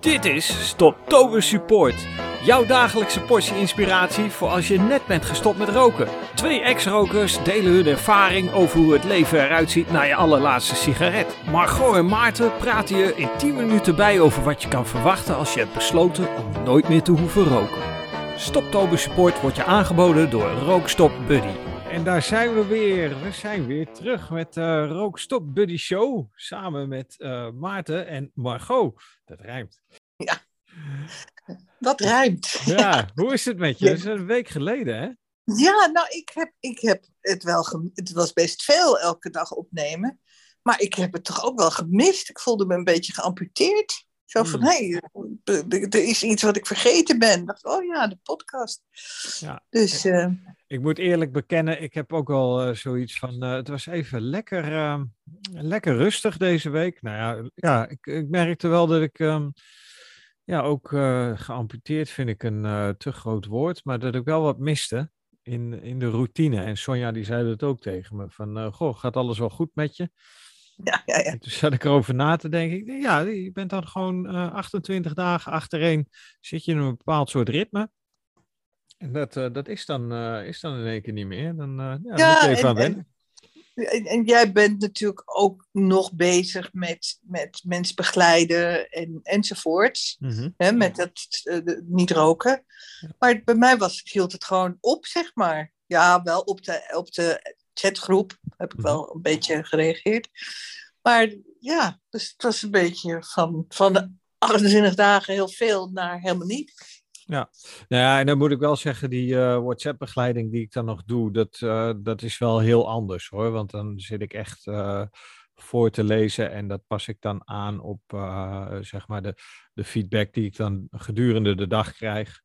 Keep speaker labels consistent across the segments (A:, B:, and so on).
A: Dit is Stoptober Support. Jouw dagelijkse portie inspiratie voor als je net bent gestopt met roken. Twee ex-rokers delen hun ervaring over hoe het leven eruit ziet na je allerlaatste sigaret. Margot en Maarten praten je in 10 minuten bij over wat je kan verwachten als je hebt besloten om nooit meer te hoeven roken. Stoptober Support wordt je aangeboden door Rookstop Buddy. En daar zijn we weer. We zijn weer terug met uh, Rookstop Buddy Show. Samen met uh, Maarten en Margot. Dat rijmt.
B: Ja, dat rijmt.
A: Ja, hoe is het met je? Dat is een week geleden, hè?
B: Ja, nou, ik heb, ik heb het wel... Het was best veel elke dag opnemen. Maar ik heb het toch ook wel gemist. Ik voelde me een beetje geamputeerd. Zo van, hé, hmm. hey, er is iets wat ik vergeten ben. Ik dacht, oh ja, de podcast. Ja. Dus... Uh,
A: ik moet eerlijk bekennen, ik heb ook wel uh, zoiets van, uh, het was even lekker, uh, lekker rustig deze week. Nou ja, ja ik, ik merkte wel dat ik, um, ja, ook geamputeerd vind ik een te groot woord, maar dat ik wel wat miste in, in de routine. En Sonja die zei dat ook tegen me, van, goh, gaat alles wel goed met je?
B: Ja, ja, ja. En
A: toen zat ik erover na te denken. Ja, je bent dan gewoon 28 dagen achtereen, zit je in een bepaald soort ritme. En dat, uh, dat is, dan, uh, is dan in één keer niet meer. Dan, uh, ja, ja, moet je even en, aan wennen.
B: En, en, jij bent natuurlijk ook nog bezig met, met mensen begeleiden en, enzovoorts. Mm -hmm. hè, met dat niet roken. Maar bij mij was, hield het gewoon op, zeg maar. Ja, wel op de, op de chatgroep heb ik -hmm. wel een beetje gereageerd. Maar ja, dus het was een beetje van, van de 28 dagen heel veel naar helemaal niet.
A: Ja. Nou ja, en dan moet ik wel zeggen, die uh, WhatsApp-begeleiding die ik dan nog doe, dat, uh, dat is wel heel anders hoor. Want dan zit ik echt uh, voor te lezen en dat pas ik dan aan op zeg maar de, de feedback die ik dan gedurende de dag krijg.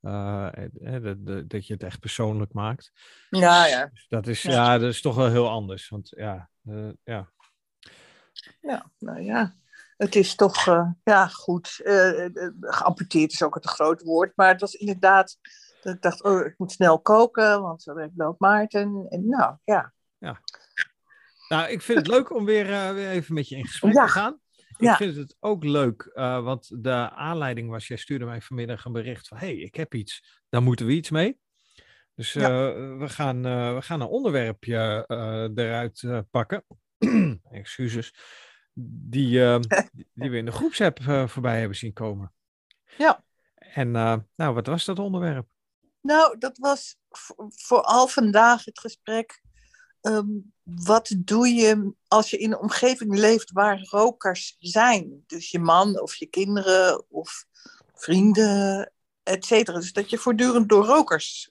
A: De, de, dat je het echt persoonlijk maakt.
B: Ja, ja.
A: Dus dat, is, ja. ja. dat is toch wel heel anders. Want ja, ja.
B: Ja, nou ja het is toch, uh, ja, goed. Uh, geamputeerd is ook een te groot woord. Maar het was inderdaad dat ik dacht, oh, ik moet snel koken, want zo werkt loopt Maarten. En nou, ja.
A: ja. Nou, ik vind het leuk om weer, uh, weer even met je in gesprek ja. te gaan. Ik ja. vind het ook leuk, want de aanleiding was, jij stuurde mij vanmiddag een bericht van, hey, ik heb iets, daar moeten we iets mee. Dus ja. we, gaan, we gaan een onderwerpje eruit pakken. Excuses die, uh, die we in de groepsapp uh, voorbij hebben zien komen.
B: Ja.
A: En uh, nou, wat was dat onderwerp?
B: Nou, dat was vooral vandaag het gesprek. Um, wat doe je als je in een omgeving leeft waar rokers zijn? Dus je man of je kinderen of vrienden, et cetera. Dus dat je voortdurend door rokers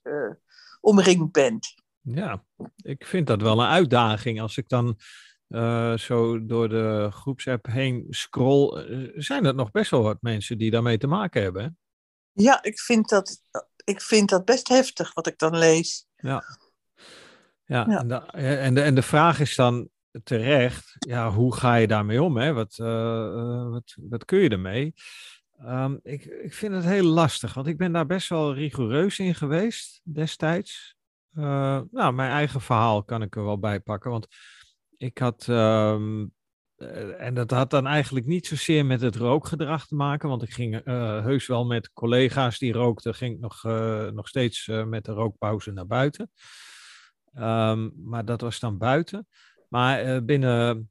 B: omringd bent.
A: Ja, ik vind dat wel een uitdaging als ik dan uh, zo door de groepsapp heen scroll, uh, zijn er nog best wel wat mensen die daarmee te maken hebben. Hè?
B: Ja, ik vind, dat, ik vind dat best heftig wat ik dan lees.
A: Ja, ja, ja. En, de, en, de, en de vraag is dan terecht, ja, hoe ga je daarmee om? Hè? Wat, uh, wat, wat kun je ermee? Um, ik, ik vind het heel lastig, want ik ben daar best wel rigoureus in geweest destijds. nou, mijn eigen verhaal kan ik er wel bij pakken, want ik had, um, en dat had dan eigenlijk niet zozeer met het rookgedrag te maken, want ik ging uh, heus wel met collega's die rookten, ging ik nog, uh, nog steeds met de rookpauze naar buiten. Um, maar dat was dan buiten. Maar binnen,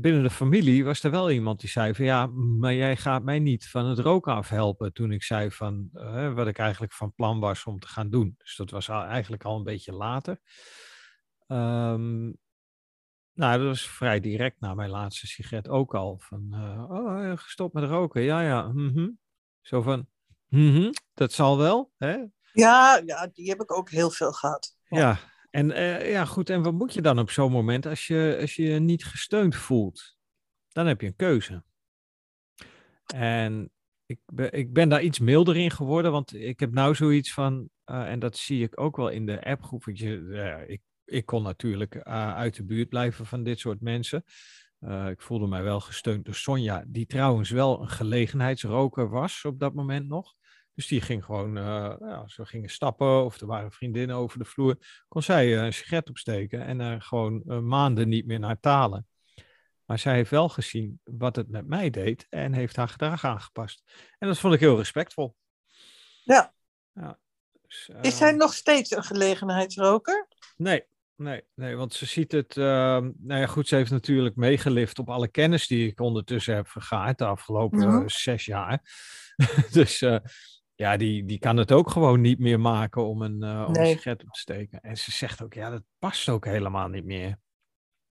A: binnen de familie was er wel iemand die zei van ja, maar jij gaat mij niet van het roken afhelpen. Toen ik zei van wat ik eigenlijk van plan was om te gaan doen. Dus dat was eigenlijk al een beetje later. Um, nou, dat was vrij direct na mijn laatste sigaret ook al. Van, uh, oh, gestopt met roken. Ja, ja. Mm -hmm. Zo van, mm -hmm, dat zal wel. Hè?
B: Ja, ja, die heb ik ook heel veel gehad.
A: Ja, ja. en uh, ja, goed. En wat moet je dan op zo'n moment als je, als je je niet gesteund voelt? Dan heb je een keuze. En ik ben, ik ben daar iets milder in geworden, want ik heb nou zoiets van, uh, en dat zie ik ook wel in de appgroep, want je, ik ik kon natuurlijk uh, uit de buurt blijven van dit soort mensen. Uh, ik voelde mij wel gesteund door Sonja, die trouwens wel een gelegenheidsroker was op dat moment nog. Dus die ging gewoon, uh, ja, ze gingen stappen of er waren vriendinnen over de vloer. Kon zij een sigaret opsteken en er gewoon maanden niet meer naar talen. Maar zij heeft wel gezien wat het met mij deed en heeft haar gedrag aangepast. En dat vond ik heel respectvol.
B: Ja. ja dus, Is hij ehm, nog steeds een gelegenheidsroker?
A: Nee, nee, nee, want ze ziet het. Uh, nou ja, goed, ze heeft natuurlijk meegelift op alle kennis die ik ondertussen heb vergaard de afgelopen zes jaar. dus uh, ja, die, die kan het ook gewoon niet meer maken om een, uh, om een sigaret op te steken. En ze zegt ook, ja, dat past ook helemaal niet meer.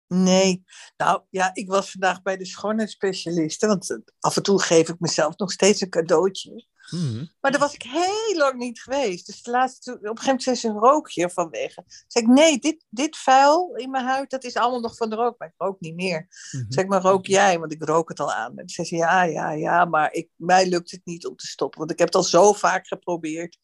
B: Nee, nou ja, ik was vandaag bij de schoonheidsspecialisten, want af en toe geef ik mezelf nog steeds een cadeautje. Mhm. Maar daar was ik heel lang niet geweest. Dus de laatste, op een gegeven moment zei ze een rookje vanwege. Zeg ik, nee, dit, dit vuil in mijn huid, dat is allemaal nog van de rook. Maar ik rook niet meer. Mm Zeg maar, rook jij? Want ik rook het al aan. En zei ze, ja, ja, ja, maar ik, mij lukt het niet om te stoppen. Want ik heb het al zo vaak geprobeerd.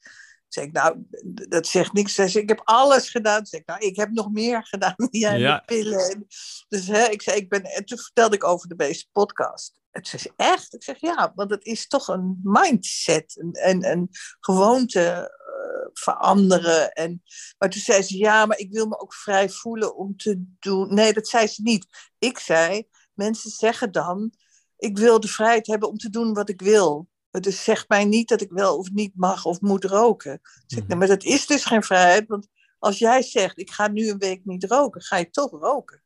B: Zeg ik, nou, dat zegt niks. Zeg, ik heb alles gedaan. Zeg ik, nou, ik heb nog meer gedaan jij ja. pillen. Dus hè, ik zei, ik ben, en toen vertelde ik over de Beest podcast. Het zei echt? Ik zeg, ja, want het is toch een mindset. Een, een, een gewoonte uh, veranderen. En, maar toen zei ze, ja, maar ik wil me ook vrij voelen om te doen. Nee, dat zei ze niet. Ik zei, mensen zeggen dan, ik wil de vrijheid hebben om te doen wat ik wil. Dus zeg mij niet dat ik wel of niet mag of moet roken. Zeg, mhm. maar dat is dus geen vrijheid. Want als jij zegt, ik ga nu een week niet roken, ga je toch roken.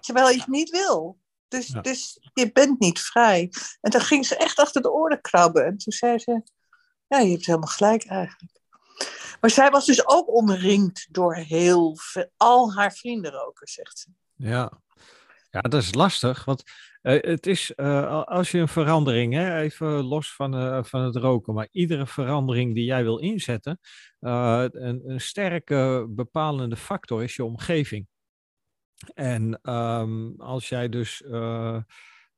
B: Terwijl je het niet wil. Dus, dus je bent niet vrij. En dan ging ze echt achter de oren krabben. En toen zei ze, ja, je hebt helemaal gelijk eigenlijk. Maar zij was dus ook omringd door heel veel, al haar vrienden roken, zegt ze.
A: Ja. ja, dat is lastig. Want uh, het is, uh, als je een verandering, hè, even los van, uh, van het roken, maar iedere verandering die jij wil inzetten, een, een sterke bepalende factor is je omgeving. En um, als jij dus,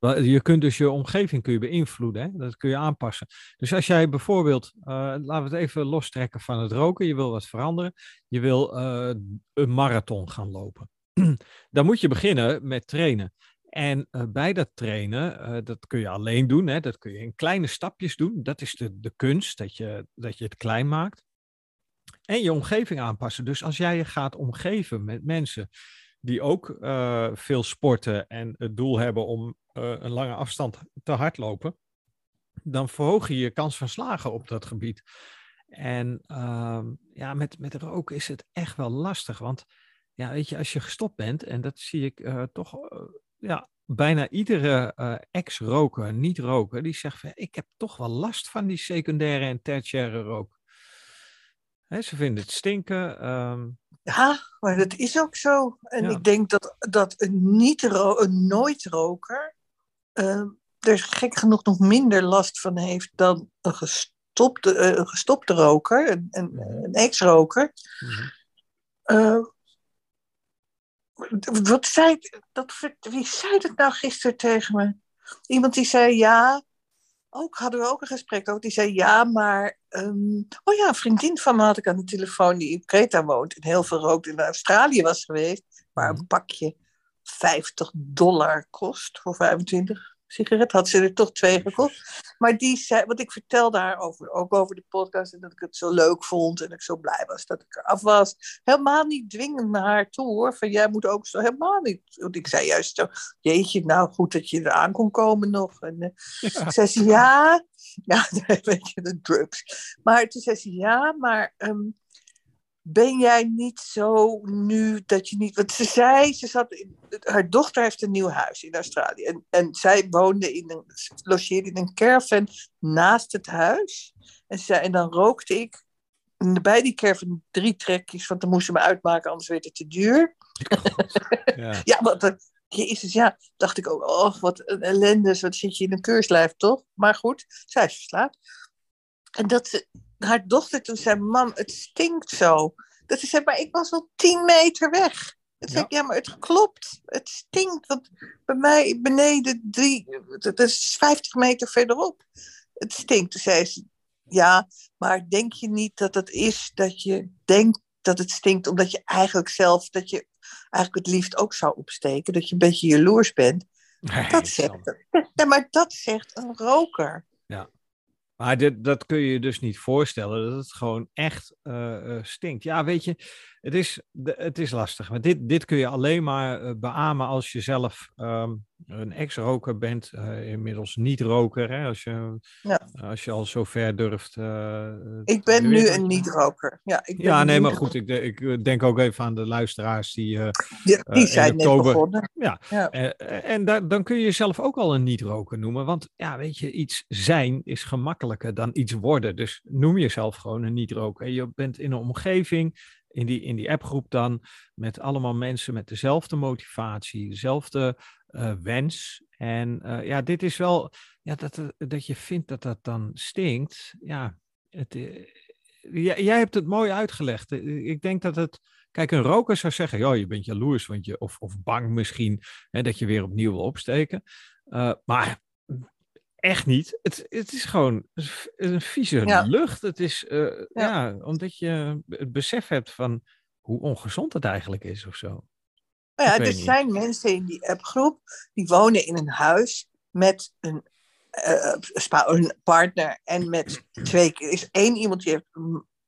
A: je kunt dus je omgeving kun je beïnvloeden, hè? dat kun je aanpassen. Dus als jij bijvoorbeeld, laten we het even lostrekken van het roken, je wil wat veranderen, je wil een marathon gaan lopen. Dan moet je beginnen met trainen. En bij dat trainen, dat kun je alleen doen, hè, dat kun je in kleine stapjes doen. Dat is de, de kunst, dat je, dat je het klein maakt. En je omgeving aanpassen. Dus als jij je gaat omgeven met mensen die ook uh, veel sporten en het doel hebben om een lange afstand te hardlopen, dan verhoog je je kans van slagen op dat gebied. En ehm, ja, met, met roken is het echt wel lastig, want ja, weet je, als je gestopt bent, en dat zie ik toch ja, bijna iedere ex-roker, niet-roker, die zegt van, ik heb toch wel last van die secundaire en tertiaire rook. Ze vinden het stinken. Um...
B: Ja, maar dat is ook zo. En ik denk dat, dat een, niet een nooit-roker uh, er gek genoeg nog minder last van heeft dan een gestopte, uh, een gestopte roker, een, een, een ex-roker. Mm -hmm. Wat zei, dat, wie zei dat nou gisteren tegen me? Iemand die zei ja. Ook hadden we ook een gesprek over. Die zei ja, maar. Um, oh ja, een vriendin van me had ik aan de telefoon die in Creta woont. En heel veel rookt in Australië was geweest. Waar een mhm. pakje 50 dollar kost voor 25 sigaret. Had ze er toch twee gekocht. Maar die zei, wat ik vertelde haar over, ook over de podcast. En dat ik het zo leuk vond. En ik zo blij was dat ik eraf was. Helemaal niet dwingend naar haar toe hoor. Van jij moet ook zo. Helemaal niet. Want ik zei juist zo. Jeetje, nou goed dat je eraan kon komen nog. En uh, ja. zei ze ja. Ja, weet je, de drugs. Maar toen zei ze ja, maar. Um, ben jij niet zo nu dat je niet. Want ze zei, ze zat haar dochter heeft een nieuw huis in Australië. En, en zij woonde in een, logeerde in een caravan naast het huis. En, zei, en dan rookte ik bij die caravan drie trekjes, want dan moest ze me uitmaken, anders werd het te duur. ja. ja, want Jezus, ja, dacht ik ook, oh, wat een ellende, wat zit je in een keurslijf, toch? Maar goed, zij is verslaafd. En dat ze, haar dochter toen zei, mam, het stinkt zo. Dat ze zei, maar ik was al tien meter weg. Toen zei ik, ja, maar het klopt. Het stinkt. Want bij mij beneden drie, dat is 50 meter verderop. Het stinkt. Toen zei ze, ja, maar denk je niet dat het is dat je denkt dat het stinkt, omdat je eigenlijk zelf, dat je eigenlijk het liefst ook zou opsteken, dat je een beetje jaloers bent. Nee, dat zegt, ja, maar dat zegt een roker.
A: Ja. Maar dat kun je dus niet voorstellen, dat het gewoon echt uh, stinkt. Ja, weet je, het is, het is lastig. Maar dit, dit kun je alleen maar uh, beamen als je zelf ehm, een ex-roker bent, uh, inmiddels niet-roker. Hè, als, je, ja. als je al zo ver durft. Uh,
B: ik ben nu een niet-roker. Ja, ik
A: ben ja nee, maar goed. Ik, ik, denk ook even aan de luisteraars die.
B: die, die zijn oktober, net begonnen.
A: Ja, ja. en daar, dan kun je jezelf ook al een niet-roker noemen. Want ja, weet je, iets zijn is gemakkelijker dan iets worden. Dus noem jezelf gewoon een niet-roker. Je bent in een omgeving in die, in die appgroep dan met allemaal mensen met dezelfde motivatie, dezelfde uh, wens. En uh, ja, dit is wel, ja, dat, eh, dat je vindt dat dat dan stinkt. Ja, het, jij, jij hebt het mooi uitgelegd. Ik denk dat het, kijk, een roker zou zeggen, ja, je bent jaloers, want je, of, of bang misschien, hè, dat je weer opnieuw wil opsteken. Maar echt niet. Het, het is gewoon een vieze lucht. Het is, ja. omdat je het besef hebt van hoe ongezond het eigenlijk is of zo.
B: Nou ja, er zijn mensen in die appgroep die wonen in een huis met een, uh, een partner en met twee Er is één iemand die heeft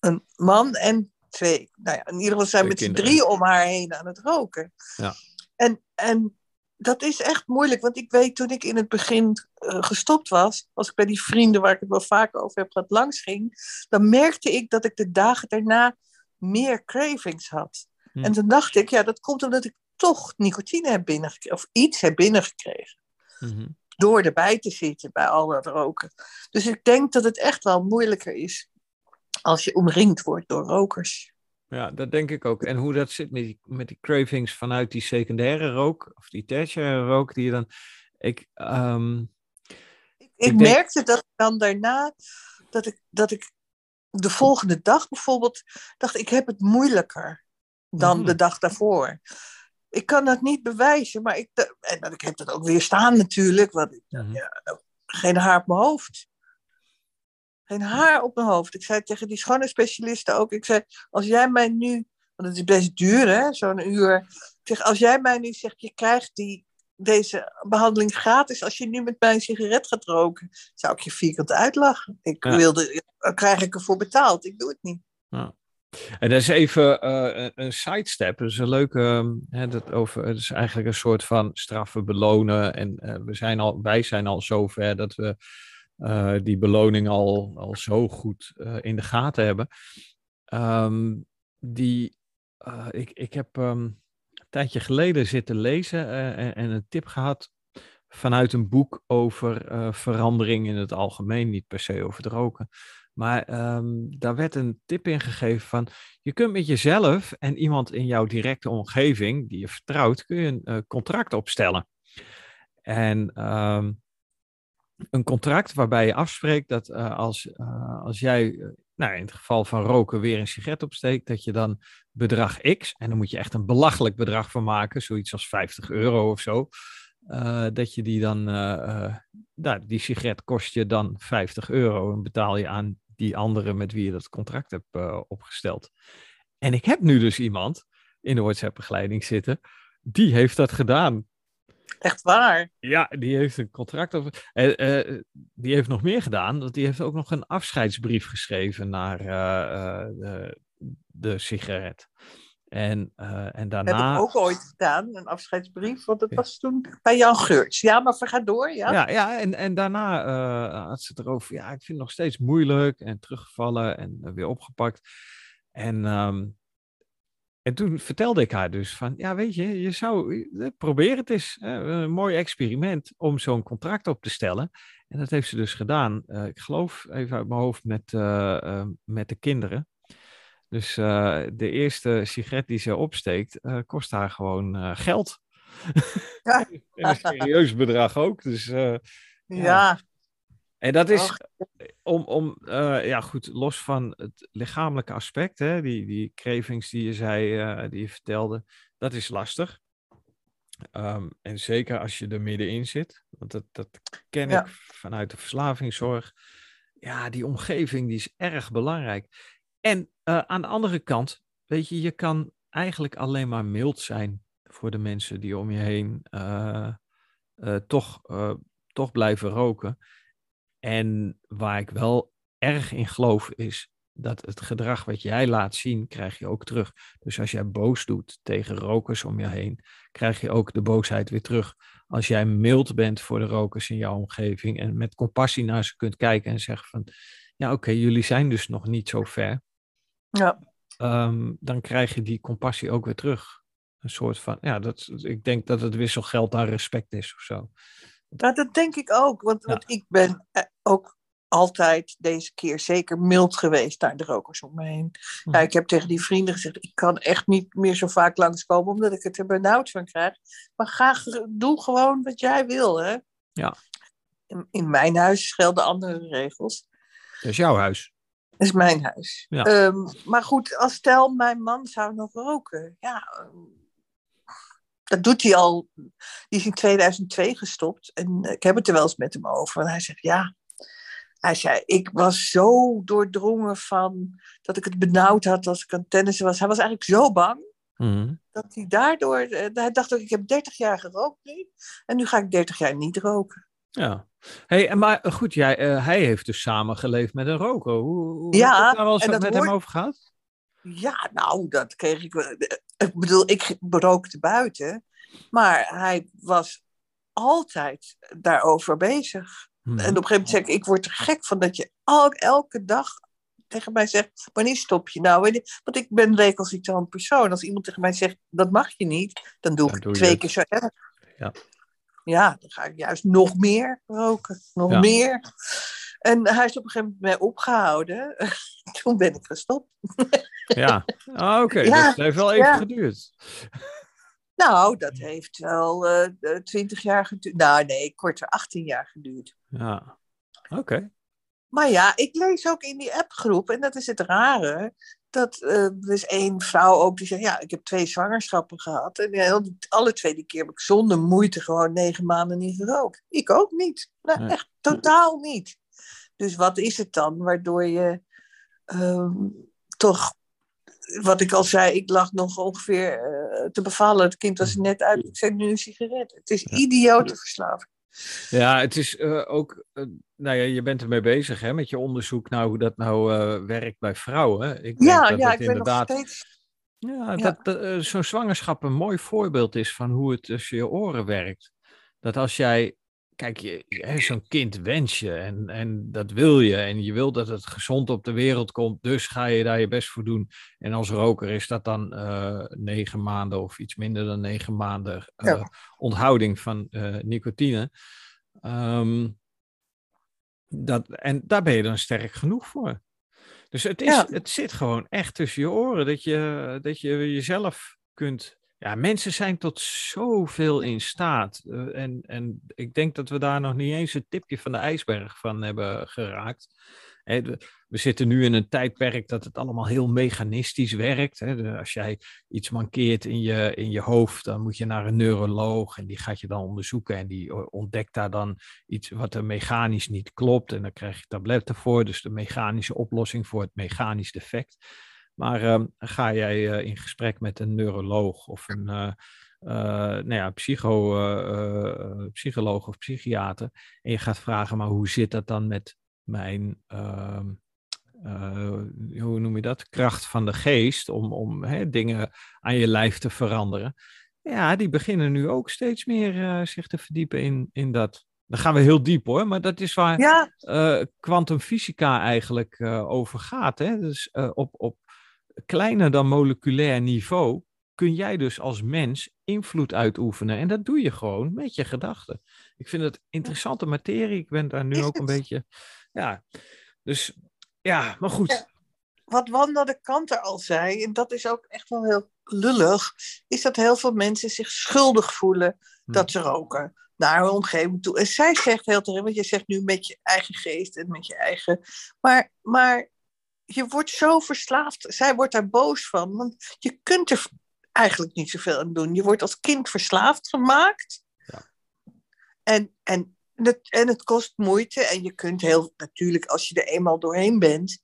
B: een man en twee. Nou ja, in ieder geval zijn met z'n drie om haar heen aan het roken.
A: Ja.
B: En, en dat is echt moeilijk, want ik weet toen ik in het begin uh, gestopt was, als ik bij die vrienden waar ik het wel vaker over heb gehad langs ging, dan merkte ik dat ik de dagen daarna meer cravings had. Hm. En toen dacht ik, ja, dat komt omdat ik toch nicotine heb binnengekregen, of iets heb binnengekregen.
A: Mm
B: Door erbij te zitten bij al dat roken. Dus ik denk dat het echt wel moeilijker is als je omringd wordt door rokers.
A: Ja, dat denk ik ook. En hoe dat zit met die, met die cravings vanuit die secundaire rook, of die tertiaire rook, die je dan. Ik, um,
B: ik, ik, merkte dat dan daarna, dat ik, dat ik de volgende dag bijvoorbeeld dacht, ik heb het moeilijker dan mhm. de dag daarvoor. Ik kan dat niet bewijzen, maar ik, en ik heb dat ook weer staan natuurlijk, want ik, mhm. ja, geen haar op mijn hoofd. Geen haar op mijn hoofd. Ik zei tegen die schoonheidsspecialisten ook. Ik zei, als jij mij nu... Want het is best duur, hè, zo'n uur. Ik zeg, als jij mij nu zegt, je krijgt die, deze behandeling gratis. Als je nu met mij een sigaret gaat roken, zou ik je vierkant uitlachen. Ik wilde, krijg ik ervoor betaald. Ik doe het niet.
A: Ja. En dat is even uh, een sidestep. Dat is een leuke. Ehm, hè, dat over, het is eigenlijk een soort van straffen belonen. En uh, we zijn al, wij zijn al zover dat we uh, die beloning al, al zo goed in de gaten hebben. Um, die, ik, ik heb um, een tijdje geleden zitten lezen en, en, een tip gehad vanuit een boek over verandering in het algemeen, niet per se over het roken. Maar um, daar werd een tip in gegeven van, je kunt met jezelf en iemand in jouw directe omgeving, die je vertrouwt, kun je een contract opstellen. En um, een contract waarbij je afspreekt dat uh, als, als jij, nou in het geval van roken, weer een sigaret opsteekt, dat je dan bedrag X, en dan moet je echt een belachelijk bedrag van maken, zoiets als 50 euro of zo, dat je die dan, nou, die sigaret kost je dan 50 euro en betaal je aan die andere met wie je dat contract hebt opgesteld. En ik heb nu dus iemand in de WhatsApp-begeleiding zitten, die heeft dat gedaan.
B: Echt waar?
A: Ja, die heeft een contract over. Uh, die heeft nog meer gedaan. Want die heeft ook nog een afscheidsbrief geschreven naar de, de, sigaret. En, en daarna.
B: Heb ik ook ooit gedaan, een afscheidsbrief. Want dat was toen bij Jan Geurts. Ja, maar ga door. Ja,
A: ja, ja en, en daarna had ze het erover. Ja, ik vind het nog steeds moeilijk. En teruggevallen en weer opgepakt. En um, en toen vertelde ik haar dus van, ja weet je, je zou, eh, probeer het eens, een mooi experiment om zo'n contract op te stellen. En dat heeft ze dus gedaan, uh, ik geloof even uit mijn hoofd met, uh, met de kinderen. Dus de eerste sigaret die ze opsteekt, kost haar gewoon geld. Ja. een serieus bedrag ook, dus
B: ja. ja.
A: En dat is om, om uh, ja goed, los van het lichamelijke aspect, hè, die, die cravings die je zei, die je vertelde, dat is lastig. Um, en zeker als je er middenin zit, want dat, dat ken ja. ik vanuit de verslavingszorg. Ja, die omgeving die is erg belangrijk. En uh, aan de andere kant, weet je, je kan eigenlijk alleen maar mild zijn voor de mensen die om je heen toch, toch blijven roken. En waar ik wel erg in geloof is dat het gedrag wat jij laat zien, krijg je ook terug. Dus als jij boos doet tegen rokers om je heen, krijg je ook de boosheid weer terug. Als jij mild bent voor de rokers in jouw omgeving en met compassie naar ze kunt kijken en zeggen van, ja oké, jullie zijn dus nog niet zo ver.
B: Ja.
A: Ehm, dan krijg je die compassie ook weer terug. Een soort van, ja, dat, ik denk dat het wisselgeld aan respect is of zo.
B: Dat denk ik ook. Want, want ik ben eh, ook altijd deze keer zeker mild geweest naar de rokers om me heen. Hm. Ja, ik heb tegen die vrienden gezegd, ik kan echt niet meer zo vaak langskomen, omdat ik het er benauwd van krijg. Maar ga, doe gewoon wat jij wil, hè.
A: Ja.
B: In, in mijn huis gelden andere regels.
A: Dat is jouw huis.
B: Dat is mijn huis. Ja. Ehm, maar goed, als stel mijn man zou nog roken. Ja, dat doet hij al. Die is in 2002 gestopt. En ik heb het er wel eens met hem over. En hij zegt, ja, hij zei, ik was zo doordrongen van dat ik het benauwd had als ik aan tennissen was. Hij was eigenlijk zo bang mhm. dat hij daardoor, uh, hij dacht ook, ik heb 30 jaar gerookt nu en nu ga ik 30 jaar niet roken.
A: Ja. Hey, maar goed, jij, uh, hij heeft dus samengeleefd met een roker. Hoe, hoe
B: ja,
A: daar wel eens met hem over gehad?
B: Ja, nou, dat kreeg ik. Ik bedoel, ik rookte buiten, maar hij was altijd daarover bezig. Hmm. En op een gegeven moment zeg ik, ik word er gek van dat je elke dag tegen mij zegt, wanneer stop je nou? Want ik ben recalcitrant persoon. Als iemand tegen mij zegt, dat mag je niet, dan doe ik twee keer zo erg.
A: Ja.
B: Ja, dan ga ik juist nog meer roken. Nog meer. En hij is op een gegeven moment mij opgehouden. Toen ben ik gestopt.
A: ja, ah, oké. Ja. Dat heeft wel even geduurd.
B: Nou, dat heeft wel uh, eh, 20 jaar geduurd. Nou, nee, korter, 18 jaar geduurd.
A: Ja, oké.
B: Maar ja, ik lees ook in die appgroep, en dat is het rare, dat uh, er is één vrouw ook die zegt, ja, ik heb twee zwangerschappen gehad. En ja, alle twee die keer heb ik zonder moeite gewoon negen maanden niet gerookt. Ik ook niet. Nou, echt totaal niet. Dus wat is het dan waardoor je um, toch wat ik al zei, ik lag nog ongeveer uh, te bevallen. Het kind was net uit. Ik zei nu een sigaret. Het is idiote verslaving.
A: Ja, het is uh, ook, uh, nou ja, je bent ermee bezig hè, met je onderzoek naar hoe dat nou werkt bij vrouwen. Ik
B: ja, dat ja, ik inderdaad, ben nog steeds...
A: Ja, ja. dat zo'n zwangerschap een mooi voorbeeld is van hoe het tussen je oren werkt. Dat als jij kijk, je, zo'n kind wens je en, en dat wil je. En je wil dat het gezond op de wereld komt, dus ga je daar je best voor doen. En als roker is dat dan uh, negen maanden of iets minder dan negen maanden uh, onthouding van uh, nicotine. Um, dat, en daar ben je dan sterk genoeg voor. Dus het, is, het zit gewoon echt tussen je oren dat je, dat je jezelf kunt ja, mensen zijn tot zoveel in staat. Uh, en, en ik denk dat we daar nog niet eens een tipje van de ijsberg van hebben geraakt. We zitten nu in een tijdperk dat het allemaal heel mechanistisch werkt. Als jij iets mankeert in je, in je hoofd, dan moet je naar een neuroloog en die gaat je dan onderzoeken en die ontdekt daar dan iets wat er mechanisch niet klopt. En dan krijg je tabletten voor, dus de mechanische oplossing voor het mechanisch defect. Maar uh, ga jij uh, in gesprek met een neuroloog of een uh, nou ja, psycho, psycholoog of psychiater en je gaat vragen, maar hoe zit dat dan met mijn, ehm, hoe noem je dat, kracht van de geest om, om hè, dingen aan je lijf te veranderen? Ja, die beginnen nu ook steeds meer zich te verdiepen in, in dat. Dan gaan we heel diep hoor, maar dat is waar kwantumfysica ja. eigenlijk over gaat. Hè? Dus op, op kleiner dan moleculair niveau kun jij dus als mens invloed uitoefenen. En dat doe je gewoon met je gedachten. Ik vind het interessante materie. Ik ben daar nu ook een beetje. Ja, dus ja, maar goed.
B: wat Wanda de Kanter al zei, en dat is ook echt wel heel lullig, is dat heel veel mensen zich schuldig voelen hm. dat ze roken naar hun omgeving toe. En zij zegt heel terecht, want je zegt nu met je eigen geest en met je eigen. Maar, maar je wordt zo verslaafd. Zij wordt daar boos van. Want je kunt er eigenlijk niet zoveel aan doen. Je wordt als kind verslaafd gemaakt. Ja. En, en, het, en het kost moeite. En je kunt heel natuurlijk, als je er eenmaal doorheen bent.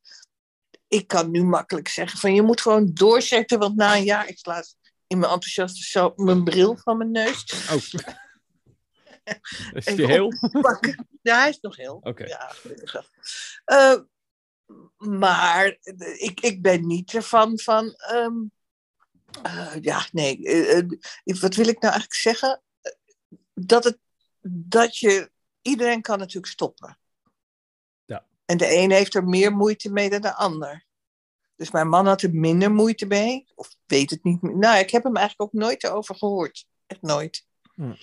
B: Ik kan nu makkelijk zeggen van je moet gewoon doorzetten. Want na een jaar, ik sla in mijn enthousiaste zo mijn bril van mijn neus.
A: Oh. Is hij heel?
B: Ja, hij is nog heel.
A: Oké.
B: Ja, gelukkig. Uh, maar ik, ik ben niet ervan van. Ehm, eh, ja, nee. wat wil ik nou eigenlijk zeggen? Dat, het, dat je. Iedereen kan natuurlijk stoppen.
A: Ja.
B: En de een heeft er meer moeite mee dan de ander. Dus mijn man had er minder moeite mee. Of weet het niet. Nou, ik heb hem eigenlijk ook nooit erover gehoord. Echt nooit. Hm.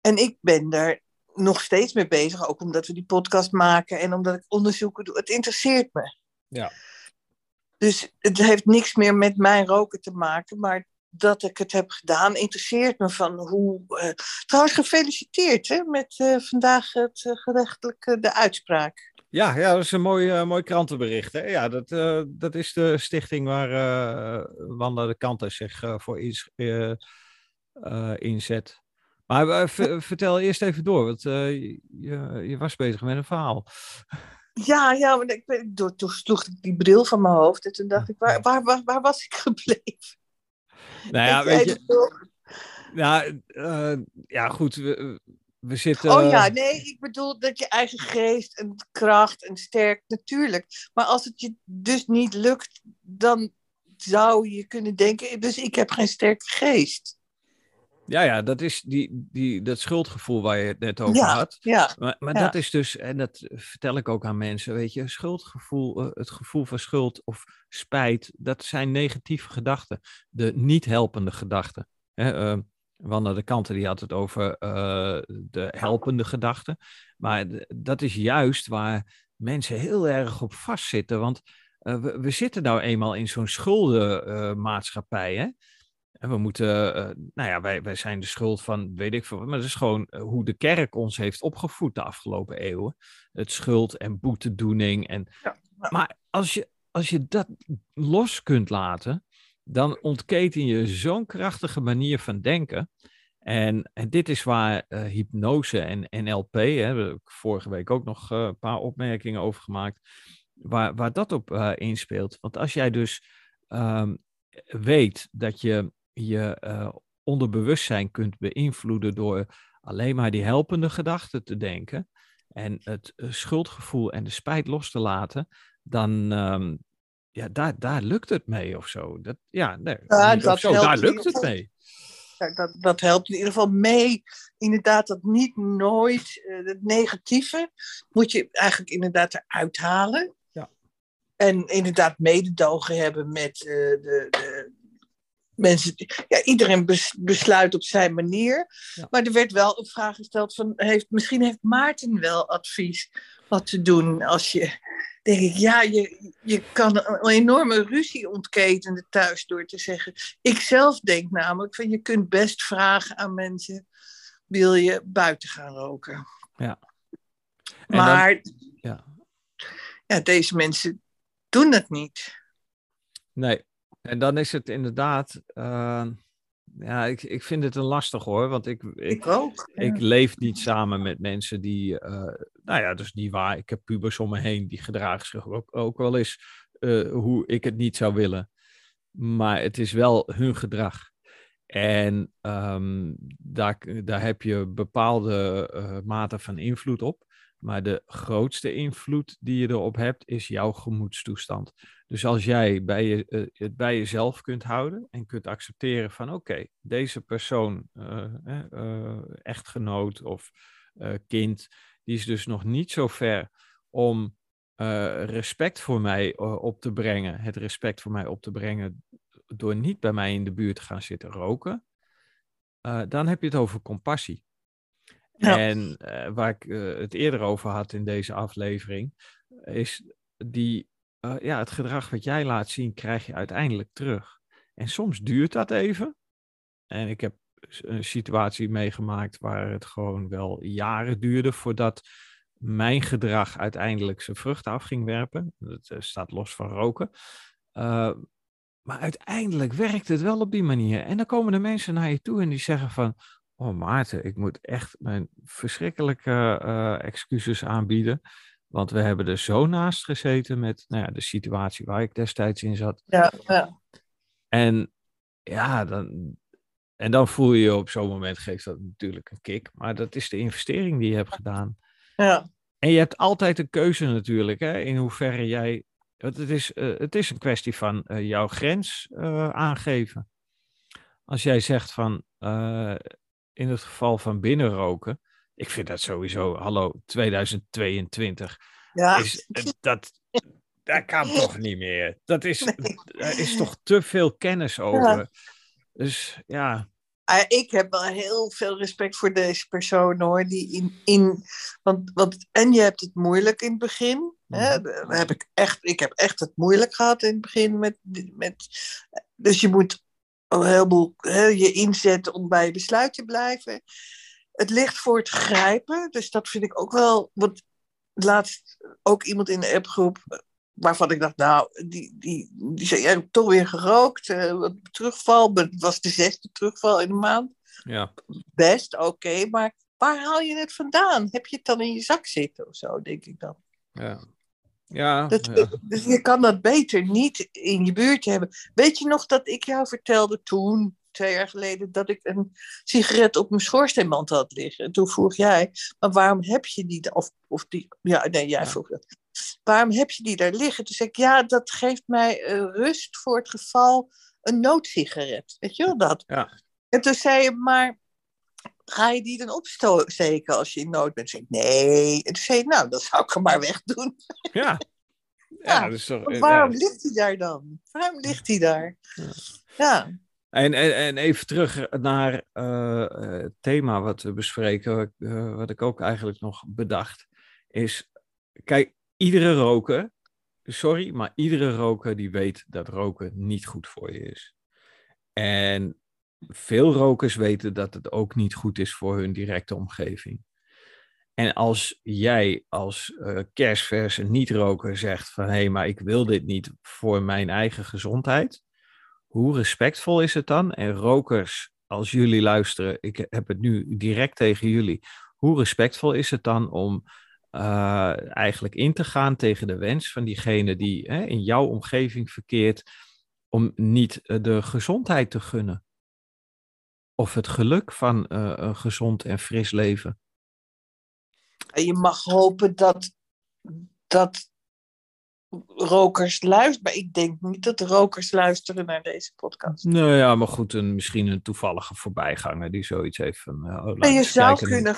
B: En ik ben daar nog steeds mee bezig. Ook omdat we die podcast maken en omdat ik onderzoeken doe. Het interesseert me.
A: Ja.
B: Dus het heeft niks meer met mijn roken te maken. Maar dat ik het heb gedaan interesseert me van hoe. Uh, trouwens, gefeliciteerd hè, met uh, vandaag het uh, gerechtelijke de uitspraak.
A: Ja, ja, dat is een mooi, mooi krantenbericht. Hè? Ja, dat, dat is de stichting waar Wanda de Kanten zich voor is, inzet. Maar vertel eerst even door, want je, je was bezig met een verhaal.
B: Ja, ja, maar ik, door, toen sloeg ik die bril van mijn hoofd en toen dacht ik, waar, waar, waar, waar was ik gebleven?
A: Nou ja, weet je... Nou, ja, goed. We, we zitten...
B: Oh ja, nee, ik bedoel dat je eigen geest en kracht en sterk, natuurlijk. Maar als het je dus niet lukt, dan zou je kunnen denken, dus ik heb geen sterke geest.
A: Ja, ja, dat is die, die, dat schuldgevoel waar je het net over had.
B: Ja,
A: maar maar dat is dus, en dat vertel ik ook aan mensen, weet je, schuldgevoel, eh, het gevoel van schuld of spijt, dat zijn negatieve gedachten. De niet helpende gedachten. Hè, uh, Wanda de Kanten die had het over uh, de helpende gedachten. Maar dat is juist waar mensen heel erg op vastzitten. Want uh, we, we, zitten nou eenmaal in zo'n schuldenmaatschappij. Hè? En we moeten, nou ja, wij, wij zijn de schuld van, weet ik veel, maar dat is gewoon hoe de kerk ons heeft opgevoed de afgelopen eeuwen. Het schuld- en boetedoening. En... Ja. Maar als je, als je dat los kunt laten, dan ontketen je zo'n krachtige manier van denken. En, en dit is waar uh, hypnose en NLP, hè, daar heb ik vorige week ook nog uh, een paar opmerkingen over gemaakt, waar, waar dat op inspeelt. Want als jij dus um, weet dat je je onderbewustzijn kunt beïnvloeden door alleen maar die helpende gedachten te denken en het schuldgevoel en de spijt los te laten, dan, um, ja, daar, daar lukt het mee of zo. Dat, ja, nee, ja, dat zo, daar lukt het mee.
B: dat, dat helpt in ieder geval mee. Inderdaad, dat niet nooit uh, het negatieve moet je eigenlijk inderdaad eruit halen.
A: Ja.
B: En inderdaad mededogen hebben met uh, de, de, mensen. Ja, iedereen besluit op zijn manier. Ja. Maar er werd wel een vraag gesteld van, heeft, misschien heeft Maarten wel advies wat te doen als je denk ik, ja, je, je kan een enorme ruzie ontketenen thuis door te zeggen. Ik zelf denk namelijk van je kunt best vragen aan mensen: wil je buiten gaan roken?
A: Ja.
B: maar
A: dan, ja.
B: ja, deze mensen doen dat niet.
A: Nee, en dan is het inderdaad. Uh, ja, ik, ik vind het een lastig hoor. Want ik, ik,
B: ik ook.
A: Ja. Ik leef niet samen met mensen die. Uh, nou ja, dus niet waar. Ik heb pubers om me heen die gedragen zich ook, ook wel eens uh, hoe ik het niet zou willen. Maar het is wel hun gedrag. En um, daar, daar heb je bepaalde uh, mate van invloed op. Maar de grootste invloed die je erop hebt, is jouw gemoedstoestand. Dus als jij bij je, uh, het bij jezelf kunt houden en kunt accepteren van oké, deze persoon, uh, echtgenoot of kind, die is dus nog niet zo ver om respect voor mij op te brengen, het respect voor mij op te brengen door niet bij mij in de buurt te gaan zitten roken, dan heb je het over compassie. Ja. En uh, waar ik uh, het eerder over had in deze aflevering, is die, uh, ja, het gedrag wat jij laat zien, krijg je uiteindelijk terug. En soms duurt dat even. En ik heb een situatie meegemaakt waar het gewoon wel jaren duurde voordat mijn gedrag uiteindelijk zijn vruchten af ging werpen. Dat staat los van roken. maar uiteindelijk werkt het wel op die manier. En dan komen de mensen naar je toe en die zeggen van, Oh Maarten, ik moet echt mijn verschrikkelijke excuses aanbieden. Want we hebben er zo naast gezeten met nou ja, de situatie waar ik destijds in zat.
B: Ja, ja.
A: En ja, dan, en dan voel je je op zo'n moment, geeft dat natuurlijk een kick. Maar dat is de investering die je hebt gedaan.
B: Ja.
A: En je hebt altijd een keuze natuurlijk, hè, in hoeverre jij. Het is, het is een kwestie van jouw grens aangeven. Als jij zegt van, in het geval van binnenroken, ik vind dat sowieso, hallo, 2022. Ja. Is, dat, dat kan toch niet meer. Dat is, er is toch te veel kennis over. Dus ja.
B: Ah, ik heb wel heel veel respect voor deze persoon hoor. Die in, in, want, want, en je hebt het moeilijk in het begin. Hè? Mhm. Heb ik, echt, ik heb echt het moeilijk gehad in het begin. Met, met, dus je moet een heleboel hè, je inzetten om bij je besluit te blijven. Het ligt voor het grijpen. Dus dat vind ik ook wel. Want laatst ook iemand in de appgroep waarvan ik dacht, nou, die, die, die zei, ja, toch weer gerookt, uh, terugval, het was de zesde terugval in de maand.
A: Ja.
B: Best, oké, maar waar haal je het vandaan? Heb je het dan in je zak zitten of zo, denk ik dan.
A: Ja. Ja,
B: Dus je kan dat beter niet in je buurt hebben. Weet je nog dat ik jou vertelde toen, twee jaar geleden, dat ik een sigaret op mijn schoorsteenmand had liggen? En toen vroeg jij, maar waarom heb je die? Of, of die, ja, nee, jij vroeg dat waarom heb je die daar liggen? Toen zei ik, ja, dat geeft mij uh, rust voor het geval een noodsigaret. Weet je wel dat?
A: Ja.
B: En toen zei je, maar ga je die dan opsteken als je in nood bent? Toen zei ik, nee. En toen zei je, nou, dat zou ik er maar wegdoen.
A: Ja.
B: Ja, dus toch, waarom ligt hij daar dan? Waarom ligt hij daar? Ja.
A: En, en, en, even terug naar uh, het thema wat we bespreken, uh, wat ik ook eigenlijk nog bedacht, is, kijk, iedere roker, sorry, maar iedere roker die weet dat roken niet goed voor je is. En veel rokers weten dat het ook niet goed is voor hun directe omgeving. En als jij als uh, kerstverse niet-roker zegt van hé, hey, maar ik wil dit niet voor mijn eigen gezondheid, hoe respectvol is het dan? En rokers, als jullie luisteren, ik heb het nu direct tegen jullie, hoe respectvol is het dan om uh, eigenlijk in te gaan tegen de wens van diegene die hè, in jouw omgeving verkeert, om niet eh, de gezondheid te gunnen. Of het geluk van uh, een gezond en fris leven.
B: Je mag hopen dat, dat rokers luisteren. Maar ik denk niet dat de rokers luisteren naar deze podcast.
A: Nou ja, maar goed, een, misschien een toevallige voorbijganger die zoiets heeft van.
B: Oh, je zou kunnen.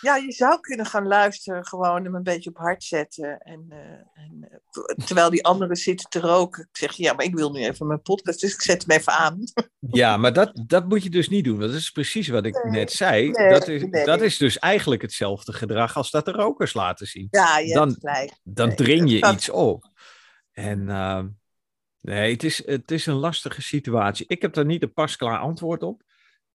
B: Ja, je zou kunnen gaan luisteren, gewoon hem een beetje op hart zetten. En, uh, en uh, terwijl die anderen zitten te roken. Ik zeg, ja, maar ik wil nu even mijn podcast, dus ik zet hem even aan.
A: Ja, maar dat, dat moet je dus niet doen. Dat is precies wat ik net zei. dat, is, dat is dus eigenlijk hetzelfde gedrag als dat de rokers laten zien.
B: Ja, je
A: dan,
B: gelijk.
A: Dan dring je iets op. En uh, nee, het is, het is een lastige situatie. Ik heb daar niet een pasklaar antwoord op.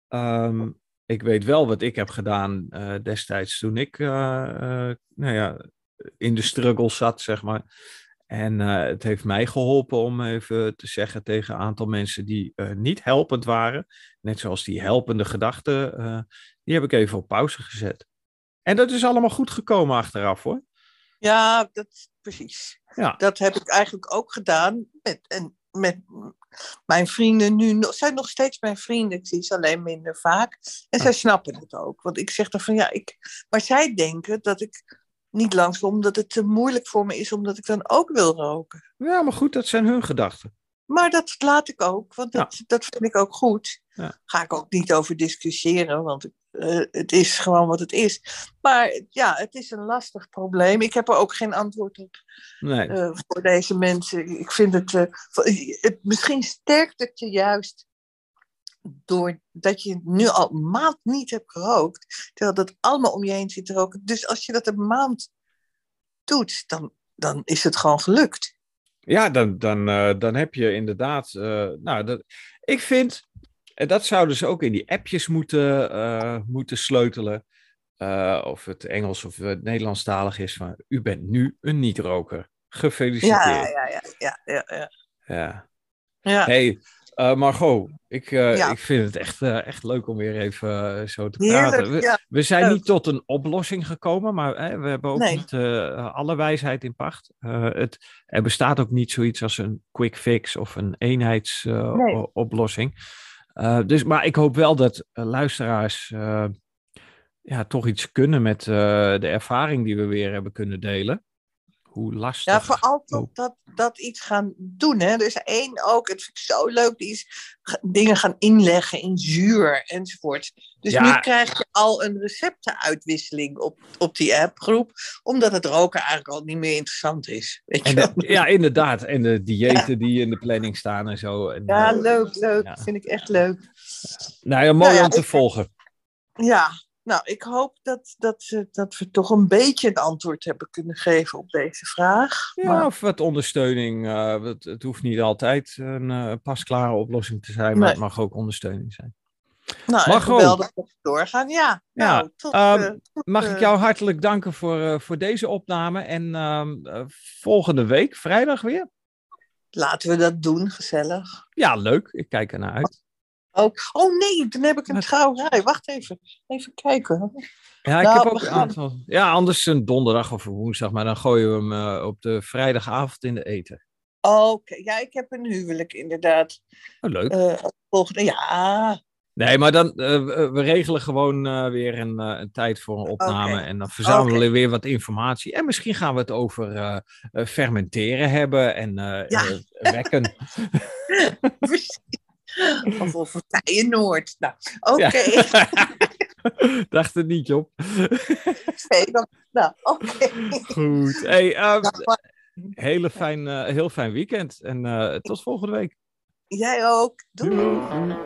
A: Um, ik weet wel wat ik heb gedaan uh, destijds toen ik uh, uh, nou ja, in de struggle zat, zeg maar. En het heeft mij geholpen om even te zeggen tegen een aantal mensen die niet helpend waren, net zoals die helpende gedachten, die heb ik even op pauze gezet. En dat is allemaal goed gekomen achteraf hoor.
B: Ja, dat, precies. Ja. Dat heb ik eigenlijk ook gedaan. Met, en met mijn vrienden nu zijn nog steeds mijn vrienden. Ik zie ze alleen minder vaak. En zij snappen het ook. Want ik zeg dan van ja, ik. Maar zij denken dat ik niet langskom omdat het te moeilijk voor me is, omdat ik dan ook wil roken.
A: Ja, maar goed, dat zijn hun gedachten.
B: Maar dat laat ik ook, want dat, dat vind ik ook goed. Ja. Ga ik ook niet over discussiëren, want uh, het is gewoon wat het is. Maar ja, het is een lastig probleem. Ik heb er ook geen antwoord op
A: nee.
B: uh, voor deze mensen. Ik vind het, uh, het, misschien sterkt het je juist doordat je nu al een maand niet hebt gerookt, terwijl dat allemaal om je heen zit te roken. Dus als je dat een maand doet, dan, dan is het gewoon gelukt.
A: Ja, dan, dan, dan heb je inderdaad. nou, dat, ik vind en dat zouden ze ook in die appjes moeten, uh, moeten sleutelen. Uh, of het Engels of het Nederlandstalig is van u bent nu een niet-roker. Gefeliciteerd.
B: Ja, ja, ja, ja, ja. ja.
A: ja. ja. Hey, uh, Margot, ik, ja. ik vind het echt, echt leuk om weer even zo te praten. we, zijn niet tot een oplossing gekomen, maar we hebben ook nee. niet alle wijsheid in pacht. het, er bestaat ook niet zoiets als een quick fix of een eenheidsoplossing. Nee. Uh, dus, maar ik hoop wel dat uh, luisteraars uh, ja, toch iets kunnen met de ervaring die we weer hebben kunnen delen hoe lastig.
B: Ja, vooral toch dat, dat iets gaan doen. Hè. Is één ook, het vind ik zo leuk, die is dingen gaan inleggen in zuur enzovoort. Dus nu krijg je al een receptenuitwisseling op, op die appgroep, omdat het roken eigenlijk al niet meer interessant is. Weet je
A: ja, inderdaad. En de diëten die in de planning staan en zo. En,
B: ja, leuk, leuk. Ja. Vind ik echt leuk.
A: Nou ja, mooi nou om te volgen.
B: Ja, nou, ik hoop dat, dat, dat we toch een beetje een antwoord hebben kunnen geven op deze vraag.
A: Ja, of wat ondersteuning. Uh, het, het, hoeft niet altijd een uh, pasklare oplossing te zijn, maar het mag ook ondersteuning zijn.
B: Nou, mag geweldig dat we doorgaan. Ja,
A: ja. Nou, tot, um, uh, mag ik jou hartelijk danken voor, voor deze opname. En ehm, volgende week, vrijdag weer.
B: Laten we dat doen, gezellig.
A: Ja, leuk. Ik kijk ernaar uit
B: ook. Oh nee, dan heb ik een trouwerij. Wacht even. Even kijken.
A: Ja, ik nou, heb ook een aantal. Ja, anders een donderdag of een woensdag, maar dan gooien we hem uh, op de vrijdagavond in de eten.
B: Oké, ja, ik heb een huwelijk inderdaad.
A: Oh, leuk. Uh,
B: volgende, ja.
A: Nee, maar dan, uh, we regelen gewoon weer een, een, tijd voor een opname okay. en dan verzamelen we weer wat informatie. En misschien gaan we het over fermenteren hebben en ja. wekken.
B: Precies. Of over Noord. Nou, oké. Okay.
A: Dacht het niet, Job.
B: nou, oké.
A: Goed. Hey, um, hele fijn, uh, heel fijn weekend en uh, tot volgende week.
B: Jij ook. Doei. Doei.